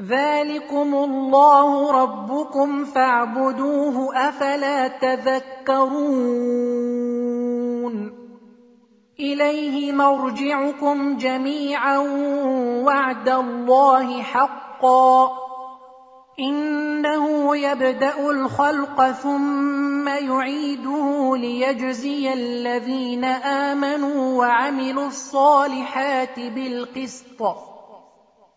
ذلكم الله ربكم فاعبدوه افلا تذكرون اليه مرجعكم جميعا وعد الله حقا انه يبدا الخلق ثم يعيده ليجزي الذين امنوا وعملوا الصالحات بالقسط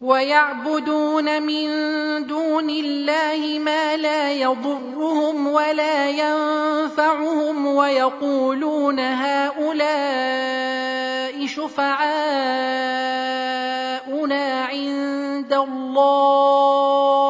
ويعبدون من دون الله ما لا يضرهم ولا ينفعهم ويقولون هؤلاء شفعاؤنا عند الله.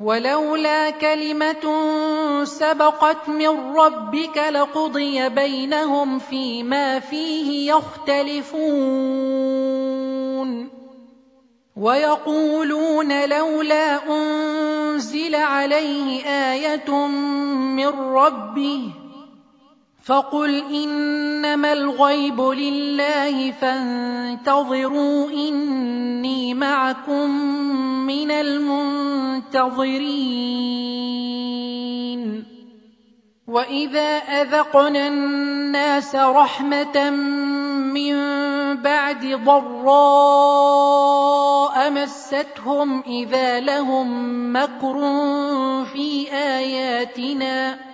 ولولا كلمة سبقت من ربك لقضي بينهم فيما فيه يختلفون. ويقولون لولا أنزل عليه آية من ربه فقل إنما الغيب لله فانتظروا إني معكم من المنتظرين. وإذا أذقنا الناس رحمة من بعد ضراء مستهم إذا لهم مكر في آياتنا.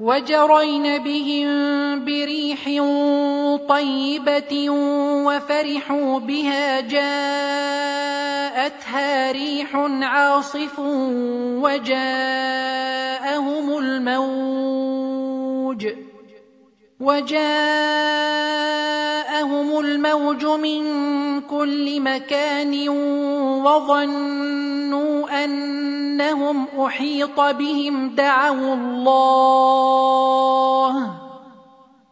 وجرين بهم بريح طيبة وفرحوا بها جاءتها ريح عاصف وجاءهم الموج وجاءهم الموج من كل مكان وظنوا أنهم أحيط بهم دعوا الله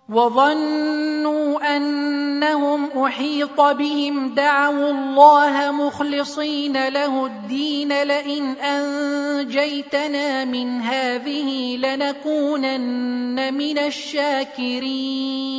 وظنوا أنهم أحيط بهم دعوا الله مخلصين له الدين لئن أنجيتنا من هذه لنكونن من الشاكرين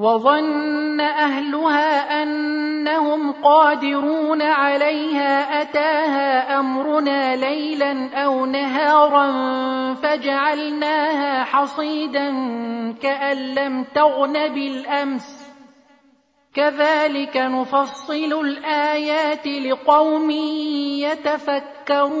وظن أهلها أنهم قادرون عليها أتاها أمرنا ليلا أو نهارا فجعلناها حصيدا كأن لم تغن بالأمس. كذلك نفصل الآيات لقوم يتفكرون.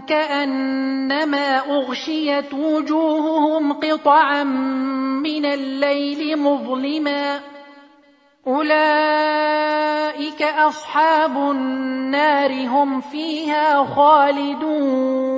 كأنما أغشيت وجوههم قطعا من الليل مظلما. أولئك أصحاب النار هم فيها خالدون.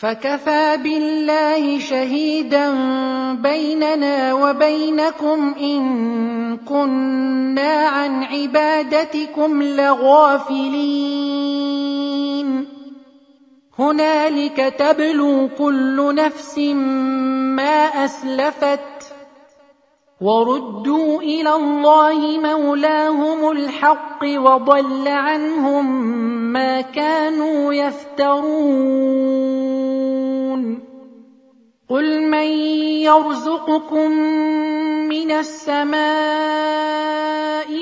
فكفى بالله شهيدا بيننا وبينكم إن كنا عن عبادتكم لغافلين. هنالك تبلو كل نفس ما أسلفت وردوا إلى الله مولاهم الحق وضل عنهم ما كانوا يفترون. قل من يرزقكم من السماء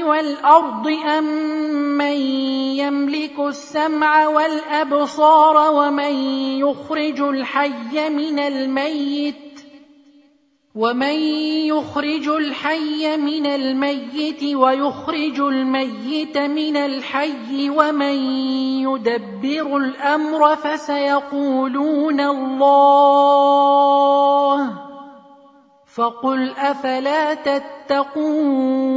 والأرض أم من يملك السمع والأبصار ومن يخرج الحي من الميت ومن يخرج الحي من الميت ويخرج الميت من الحي ومن يدبر الامر فسيقولون الله فقل افلا تتقون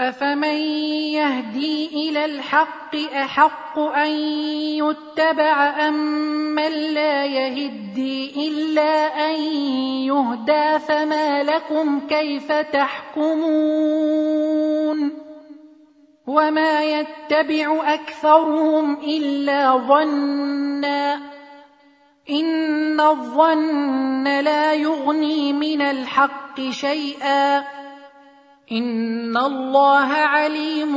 افمن يهدي إلى الحق احق ان يتبع امن لا يهدي الا ان يهدى فما لكم كيف تحكمون وما يتبع اكثرهم الا ظنّا إن الظن لا يغني من الحق شيئا إن الله عليم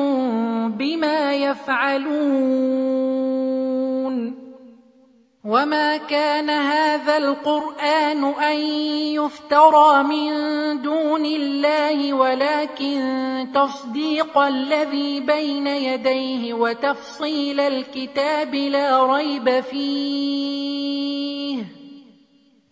بما يفعلون وما كان هذا القرآن أن يفترى من دون الله ولكن تصديق الذي بين يديه وتفصيل الكتاب لا ريب فيه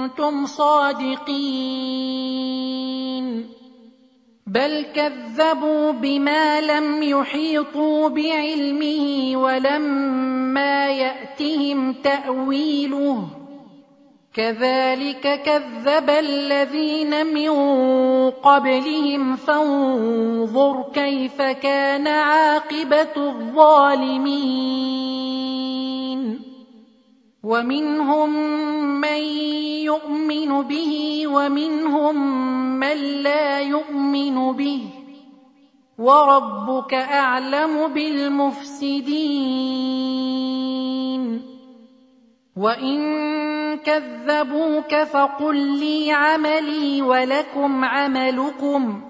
كنتم صادقين. بل كذبوا بما لم يحيطوا بعلمه ولما يأتهم تأويله. كذلك كذب الذين من قبلهم. فانظر كيف كان عاقبة الظالمين. ومنهم من يؤمن به ومنهم من لا يؤمن به وربك أعلم بالمفسدين وإن كذبوك فقل لي عملي ولكم عملكم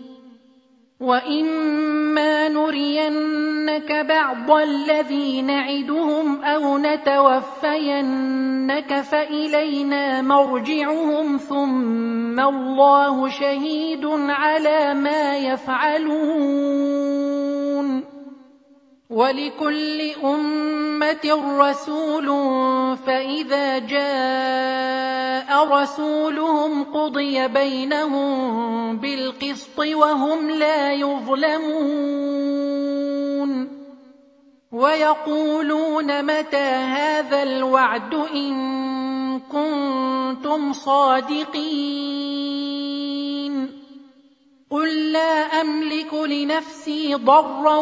واما نرينك بعض الذي نعدهم أو نتوفينك فالينا مرجعهم ثم الله شهيد على ما يفعلون ولكل أمة رسول فإذا جاء رسولهم قضي بينهم بالقسط وهم لا يظلمون ويقولون متى هذا الوعد إن كنتم صادقين قل لا أملك لنفسي ضرا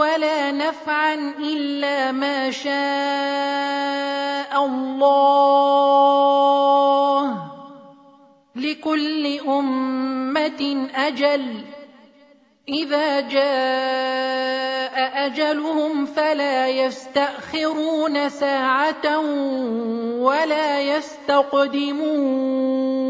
ولا نفعا إلا ما شاء الله. لكل أمة أجل. إذا جاء أجلهم فلا يستأخرون ساعة ولا يستقدمون.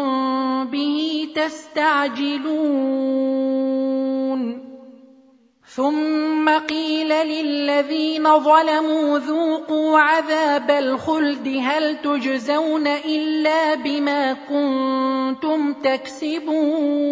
به تستعجلون. ثم قيل للذين ظلموا ذوقوا عذاب الخلد هل تجزون إلا بما كنتم تكسبون.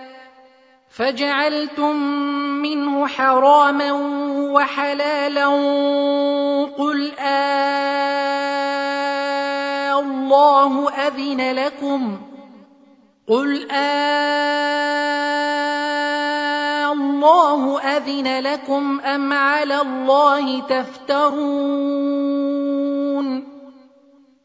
فجعلتم منه حراما وحلالا قل آه الله أذن لكم قل آه الله أذن لكم أم على الله تفترون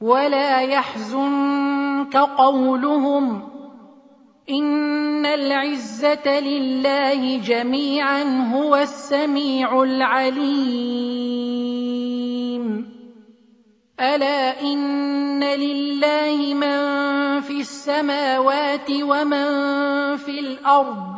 ولا يحزنك قولهم إن العزة لله جميعا هو السميع العليم. ألا إن لله من في السماوات ومن في الأرض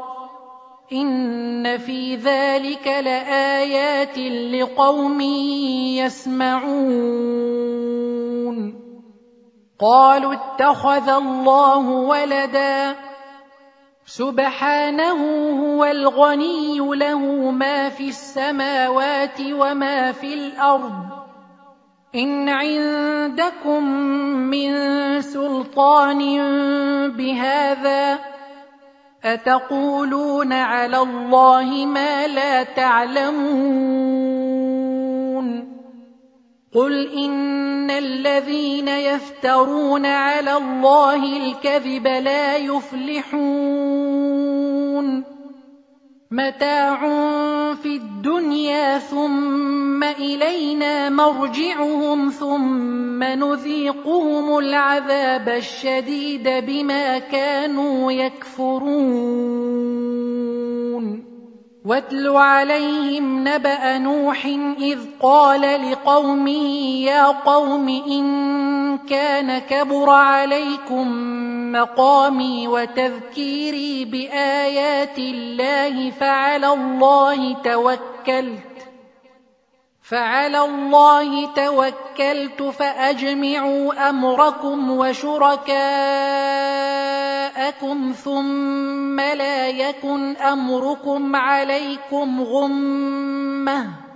ان في ذلك لايات لقوم يسمعون قالوا اتخذ الله ولدا سبحانه هو الغني له ما في السماوات وما في الأرض إن عندكم من سلطان بهذا أتقولون على الله ما لا تعلمون قل إن الذين يفترون على الله الكذب لا يفلحون متاع في الدنيا ثم إلينا مرجعهم ثم نذيقهم العذاب الشديد بما كانوا يكفرون. واتل عليهم نبأ نوح إذ قال لقومه يا قوم إن كان كبر عليكم مقامي وتذكيري بآيات الله فعلى الله توكلت. فعلى الله توكلت فأجمعوا أمركم وشركاءكم ثم لا يكن أمركم عليكم غمة.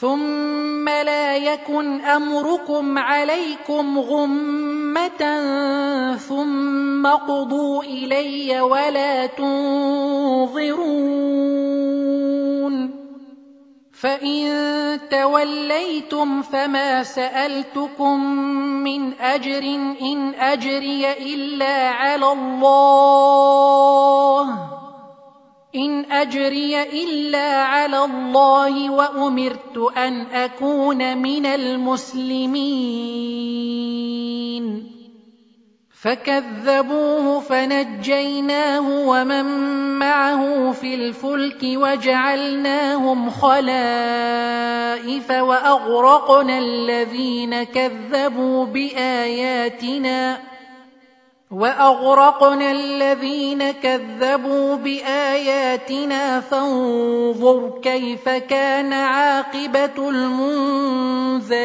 ثم لا يكن امركم عليكم غمه ثم قضوا الي ولا تنظرون فان توليتم فما سالتكم من اجر ان اجري الا على الله إن أجري إلا على الله وأمرت أن أكون من المسلمين. فكذبوه فنجيناه ومن معه في الفلك وجعلناهم خلائف وأغرقنا الذين كذبوا بآياتنا. واغرقنا الذين كذبوا باياتنا فانظر كيف كان عاقبه المنذرين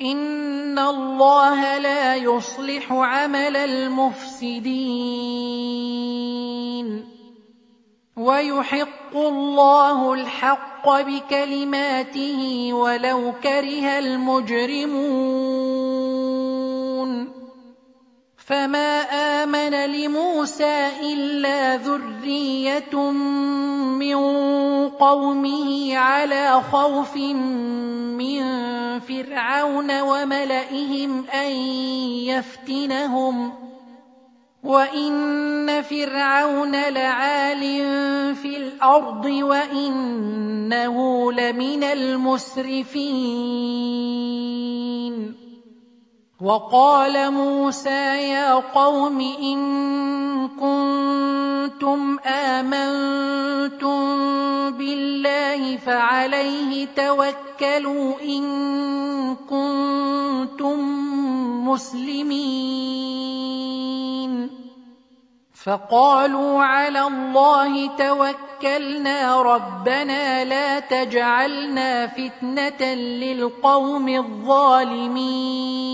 ان الله لا يصلح عمل المفسدين ويحق الله الحق بكلماته ولو كره المجرمون فما امن لموسى الا ذريه من قومه على خوف من فرعون وملئهم ان يفتنهم وان فرعون لعال في الأرض وانه لمن المسرفين وقال موسى يا قوم إن كنتم آمنتم بالله فعليه توكلوا إن كنتم مسلمين. فقالوا على الله توكلنا ربنا لا تجعلنا فتنة للقوم الظالمين.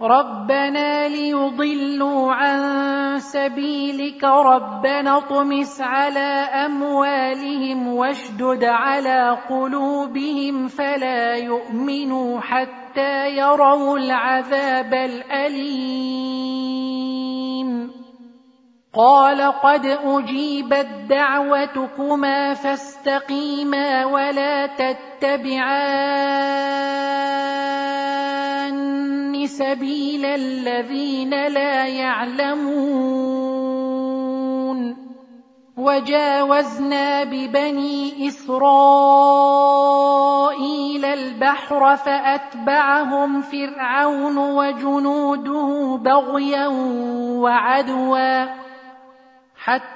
ربنا ليضلوا عن سبيلك ربنا اطمس على اموالهم واشدد على قلوبهم فلا يؤمنوا حتى يروا العذاب الاليم قال قد اجيبت دعوتكما فاستقيما ولا تتبعان سبيل الذين لا يعلمون وجاوزنا ببني إسرائيل البحر فأتبعهم فرعون وجنوده بغيا وعدوا حتى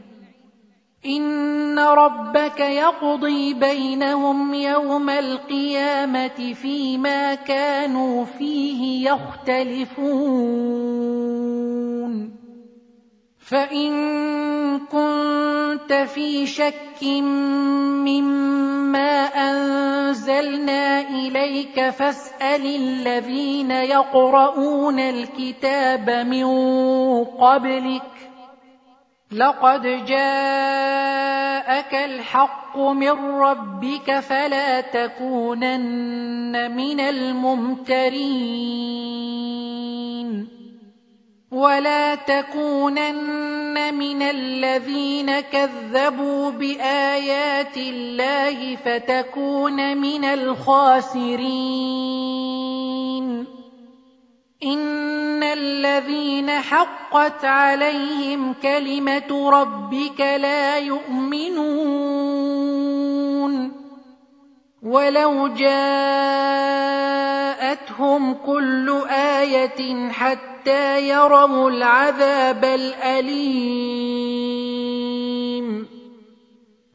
ان ربك يقضي بينهم يوم القيامه فيما كانوا فيه يختلفون فإن كنت في شك مما أنزلنا إليك فاسأل الذين يقرؤون الكتاب من قبلك لقد جاءك الحق من ربك فلا تكونن من الممترين ولا تكونن من الذين كذبوا بآيات الله فتكون من الخاسرين الذين حقت عليهم كلمة ربك لا يؤمنون ولو جاءتهم كل حتى حتى يروا العذاب الأليم.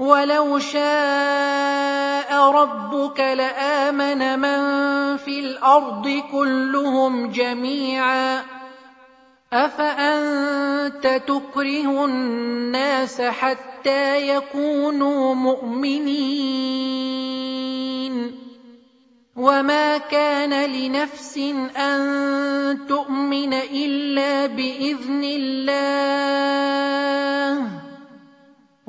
ولو شاء ربك لامن من في الأرض كلهم جميعا افانت تكره الناس حتى يكونوا مؤمنين وما كان لنفس ان تؤمن الا باذن الله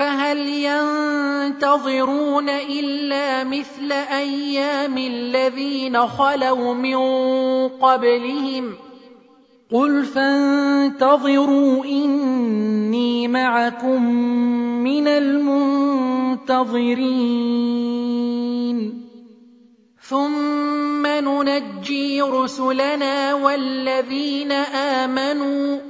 فهل ينتظرون إلا مثل أيام الذين خلوا من قبلهم قل فانتظروا إني معكم من المنتظرين. ثم ننجي رسلنا والذين آمنوا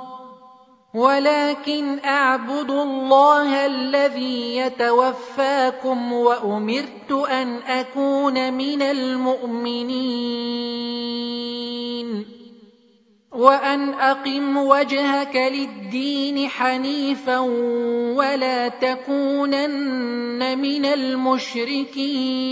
ولكن أعبد الله الذي يتوفاكم وأمرت أن أكون من المؤمنين. وأن أقم وجهك للدين حنيفا ولا تكونن من المشركين.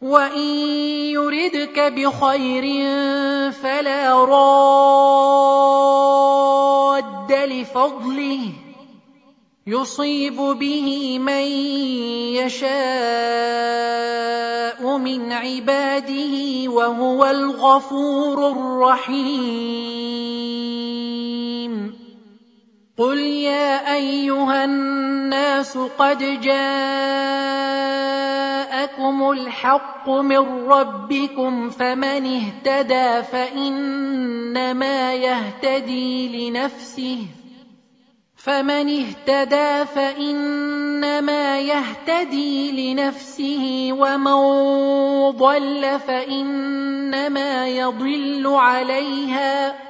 وان يردك بخير فلا راد لفضله يصيب به من يشاء من عباده وهو الغفور الرحيم قل يا ايها الناس قد جاءكم الحق من ربكم فمن اهتدى فإنما يهتدي لنفسه فمن اهتدى فإنما يهتدي لنفسه ومن ضل فإنما يضل عليها